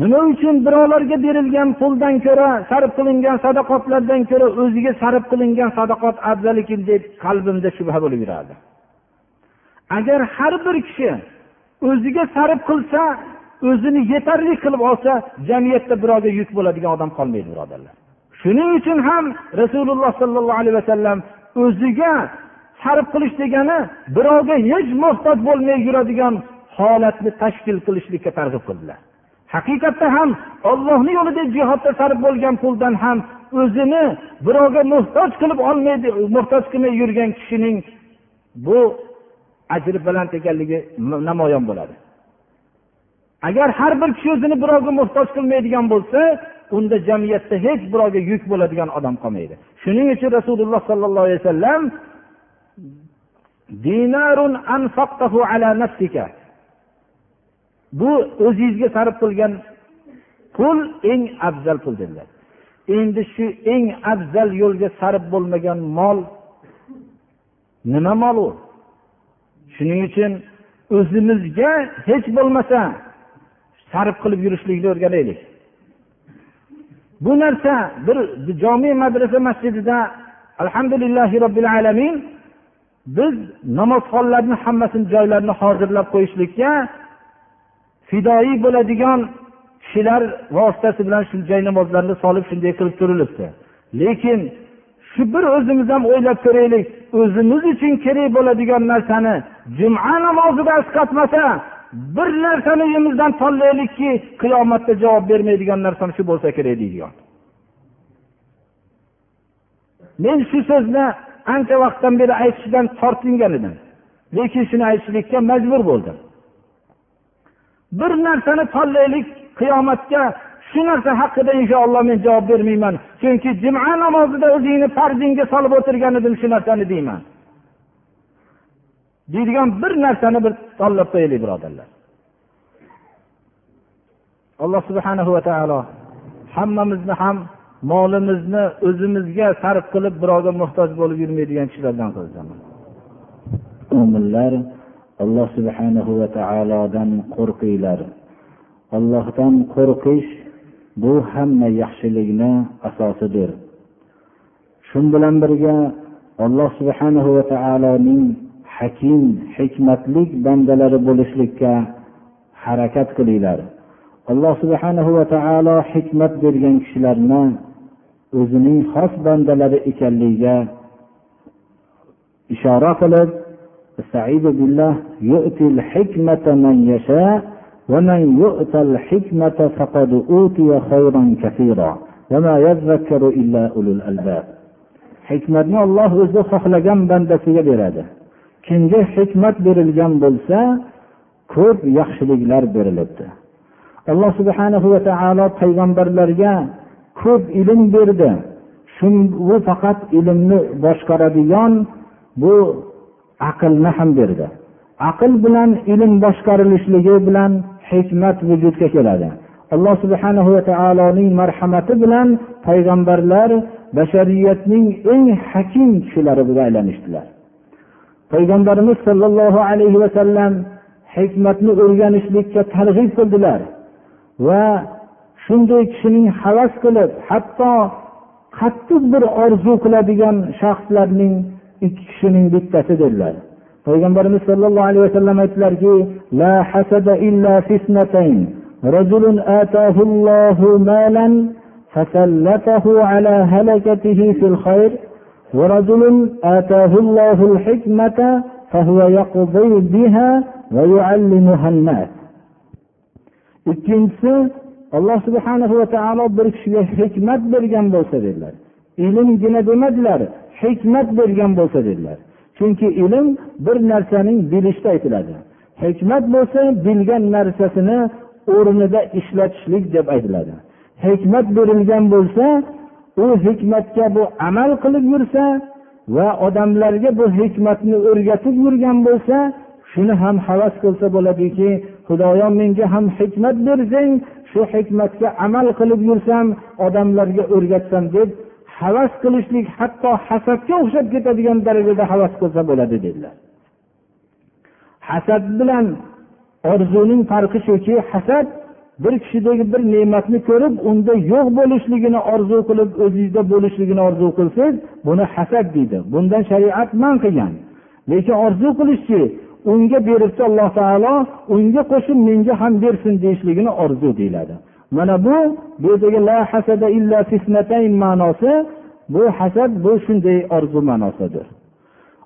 nima uchun birovlarga berilgan puldan ko'ra sarf qilingan sadaqotlardan ko'ra o'ziga sarf qilingan sadaqot afzal ekan deb qalbimda shubha bo'lib yurardi. Agar har bir kishi o'ziga sarf qilsa o'zini yetarli qilib olsa jamiyatda birovga yuk bo'ladigan odam qolmaydi birodarlar. Shuning uchun ham rasululloh sollallohu alayhi vasallam o'ziga sarf qilish degani birovga hech muhtoj bo'lmay yuradigan holatni tashkil qilishlikka targ'ib qildilar. Haqiqatda ham ollohni yo'lida jihodda sarf bo'lgan puldan ham o'zini birovga muhtoj qilib olmaydi muhtoj qilmay yurgan kishining bu ajri baland ekanligi namoyon bo'ladi. Agar har bir kishi o'zini birovga muhtoj qilmaydigan bo'lsa unda jamiyatda hech birovga yuk bo'ladigan odam qolmaydi. Shuning uchun rasululloh sollallohu alayhi vasallam dinarun ala nafsika. Bu o'zingizga sarf qilgan pul eng afzal pul dedilar. Endi shu eng afzal yo'lga sarf bo'lmagan mol nima mol u? Shuning uchun o'zimizga hech bo'lmasa sarf qilib yurishlikni o'rganaylik. Bu narsa bir jomiy madrasa masjidida alhamdulillahi robbil alamin biz namozxonlarni hammasini joylarini hozirlab qo'yishlikka fidoyi bo'ladigan kishilar vositasi bilan shu joy namozlarni solib shunday qilib turilibdi. Lekin shu bir o'zimiz ham o'ylab ko'raylik o'zimiz uchun kerak bo'ladigan narsani juma namozida asqatmasa bir narsani uyimizdan tanlaylikki qiyomatda javob bermaydigan narsam shu bo'lsa kerak deydigan. Men shu so'zni ancha vaqtdan beri aytishdan tortingan edim. Lekin shuni aytishlikka majbur bo'ldim. Bir narsani tanlaylik qiyomatga shu narsa haqida inshaalloh men javob bermayman. Chunki juma namozida o'zingni farzingga solib o'tirgan edim shu narsani deyman. Deydigan bir narsani bir tanlab qo'yaylik birodarlar. Alloh subhanahu va taolo hammamizni ham molimizni o'zimizga sarf qilib birovga muhtoj bo'lib yurmaydigan kishilardan qilsin mo'minlar alloh subhanahu va taolodan qo'rqinglar. Allohdan qo'rqish bu hamma yaxshilikni asosidir. Shu bilan birga alloh subhanahu va taoloning hakim hikmatlik bandalari bo'lishlikka harakat qilinglar alloh subhanahu va taolo hikmat bergan kishilarni o'zining xos bandalari ekanligiga ishora qilib استعيذ بالله يؤتي الحكمة من يشاء ومن يؤت الحكمة فقد أوتي خيرا كثيرا وما يذكر إلا أولو الألباب hikmatni olloh o'zi xohlagan bandasiga beradi Kimga hikmat berilgan bo'lsa ko'p yaxshiliklar berilibdi. Alloh subhanahu va taolo payg'ambarlarga ko'p ilm berdi. Shu bu faqat ilmni boshqaradigan bu aqlni ham berdi. Aql bilan ilm boshqarilishligi bilan hikmat vujudga keladi. Alloh subhanahu va taoloning marhamati bilan payg'ambarlar bashariyatning eng hakim kishilari bo'lib aylanishdilar. payg'ambarimiz sollallohu alayhi vasallam hikmatni o'rganishlikka targ'ib qildilar va shunday kishining havas qilib hatto qattiq bir orzu qiladigan shaxslarning ikki kishining bittasi dedilar payg'ambarimiz sollallohu alayhi vasallam aytdilarki la hasada illa fisnatayn رجل آتاه الله مالا فسلطه على هلكته في الخير ورجل آتاه الله الحكمة فهو يقضي بها ويعلمها الناس ikkinchisi alloh subhanahu va taolo bir kishiga hikmat bergan bo'lsa dedilar ilmgina demadilar hikmat bergan bo'lsa dedilar chunki ilm bir narsaning bilishda aytiladi hikmat bo'lsa bilgan narsasini o'rnida ishlatishlik deb aytiladi hikmat berilgan bo'lsa u hikmatga bu amal qilib yursa va odamlarga bu hikmatni o'rgatib yurgan bo'lsa shuni ham havas qilsa bo'ladiki xudoyo menga ham hikmat bersang shu hikmatga amal qilib yursam odamlarga o'rgatsam deb havas qilishlik hatto hasadga o'xshab ketadigan darajada havas qilsa bo'ladi dedilar. Hasad bilan orzuning farqi shuki hasad bir kishidagi bir ne'matni ko'rib unda yo'q bo'lishligini orzu qilib o'zingizda bo'lishligini orzu qilsangiz buni hasad deydi. Bundan shariat man qilgan. Lekin orzu qilishchi unga beribdi alloh taolo unga qo'shib menga ham bersin deyishligini orzu deyiladi. Mana bu bu yerdagi la hasada illa fisnatayn ma'nosi bu hasad bu shunday orzu ma'nosidir.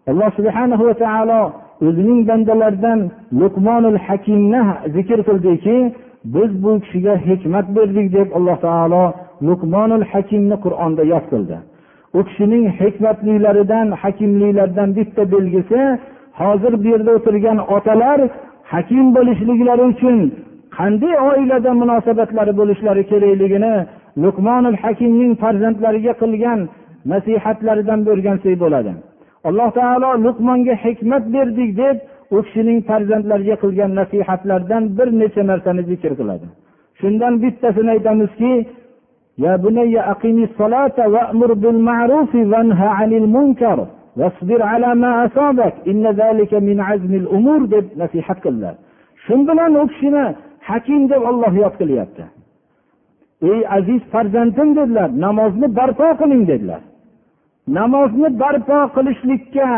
Alloh subhanahu va taolo o'zining bandalaridan luqmonul hakimni zikr qildiki biz bu kishiga hikmat berdik deb alloh taolo luqmonul hakimni qur'onda yod qildi. U kishining hikmatliklaridan hakimliklaridan bitta belgisi hozir bu yerda o'tirgan otalar hakim bo'lishliklari uchun qanday oilada munosabatlari bo'lishlari kerakligini luqmonul hakimning farzandlariga qilgan nasihatlaridan o'rgansak bo'ladi. Alloh taolo luqmonga hikmat berdik deb u kishining farzandlariga qilgan nasihatlardan bir necha narsani zikr qiladi shundan bittasini aytamizki يا بني أقم الصلاة وأمر بالمعروف وانهى عن المنكر واصبر على ما أصابك إن ذلك من عزم الأمور deb nasihat qildilar shu bilan u kishini hakim deb olloh yod qilyapti ey aziz farzandim dedilar namozni barpo qiling dedilar namozni barpo qilishlikka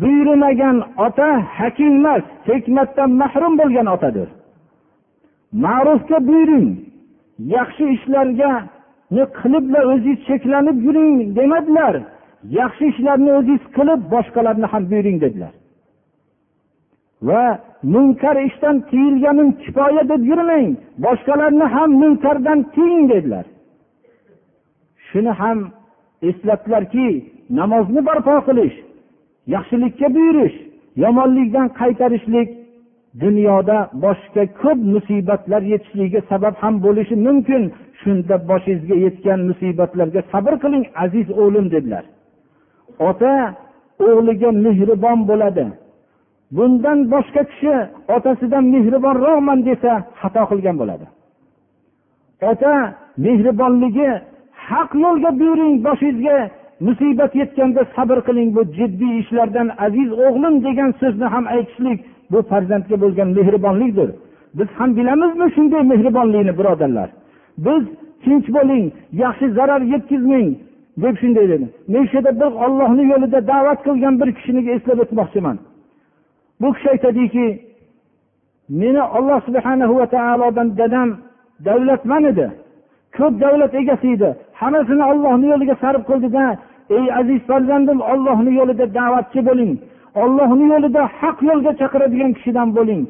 buyurmagan ota hakim emas hikmatdan mahrum bo'lgan otadir. Ma'rufga buyuring yaxshi ishlarga qilibla o'zingiz cheklanib yuring demadilar. Yaxshi ishlarni o'zingiz qilib boshqalarni ham buyuring dedilar. Va munkar ishdan tiyilganim kifoya deb yurmang boshqalarni ham munkardan tiying dedilar. Shuni ham eslatdilarki namozni barpo qilish yaxshilikka buyurish yomonlikdan qaytarishlik dunyoda boshqa ko'p musibatlar yetishligiga sabab ham bo'lishi mumkin. Shunda boshingizga yetgan musibatlarga sabr qiling aziz o'g'lim dedilar. Ota o'g'liga mehribon bo'ladi. Bundan boshqa kishi otasidan mehribonroqman desa xato qilgan bo'ladi. Ota mehribonligi haq yo'lga buyuring boshingizga musibat yetganda sabr qiling bu jiddiy ishlardan aziz o'g'lim degan so'zni ham aytishlik bu farzandga bo'lgan mehribonlikdir. Biz ham bilamizmi shunday mehribonlikni birodarlar? Biz tinch bo'ling yaxshi zarar yetkazmang deb shunday dedi. Men shu yerda bir ollohni yo'lida da'vat qilgan bir kishini eslab o'tmoqchiman. Bu kishi aytadiki meni olloh subhana va taolodan dadam davlatman edi. Ko'p davlat egasi edi. Hammasini ollohni yo'liga sarf qildida ey aziz farzandim ollohni yo'lida da'vatchi bo'ling. Ollohni yo'lida haq yo'lga chaqiradigan kishidan bo'ling.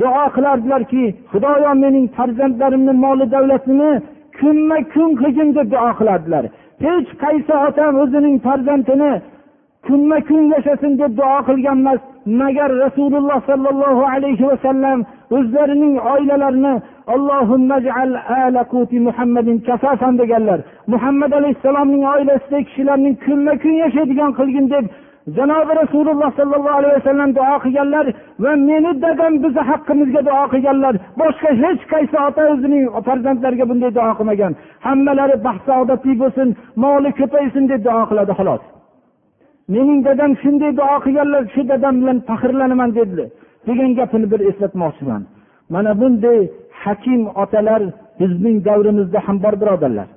Duo qilardilarki xudoyo mening farzandlarimni moli davlatini kunma kun qilgin deb duo qilardilar. Hech qaysi otam o'zining farzandini kunma kun yashasin deb duo qilgan emas magar rasululloh sollallohu alayhi vasallam o'zlarining oilalarini deganlar. Muhammad alayhissalomning oilasidagi kishilarning kunma kun yashaydigan qilgin deb janobi rasululloh sollallohu alayhi vasallam duo qilganlar va meni dadam bizni haqqimizga duo qilganlar. Boshqa hech qaysi ota o'zining farzandlariga bunday duo qilmagan. Hammalari baxt saodatli bo'lsin moli ko'paysin deb duo qiladi xolos. Mening dadam shunday duo qilganlar shu dadam bilan faxrlanaman dedilar. Degan gapini bir eslatmoqchiman. Mana bunday hakim otalar bizning davrimizda ham bor birodarlar.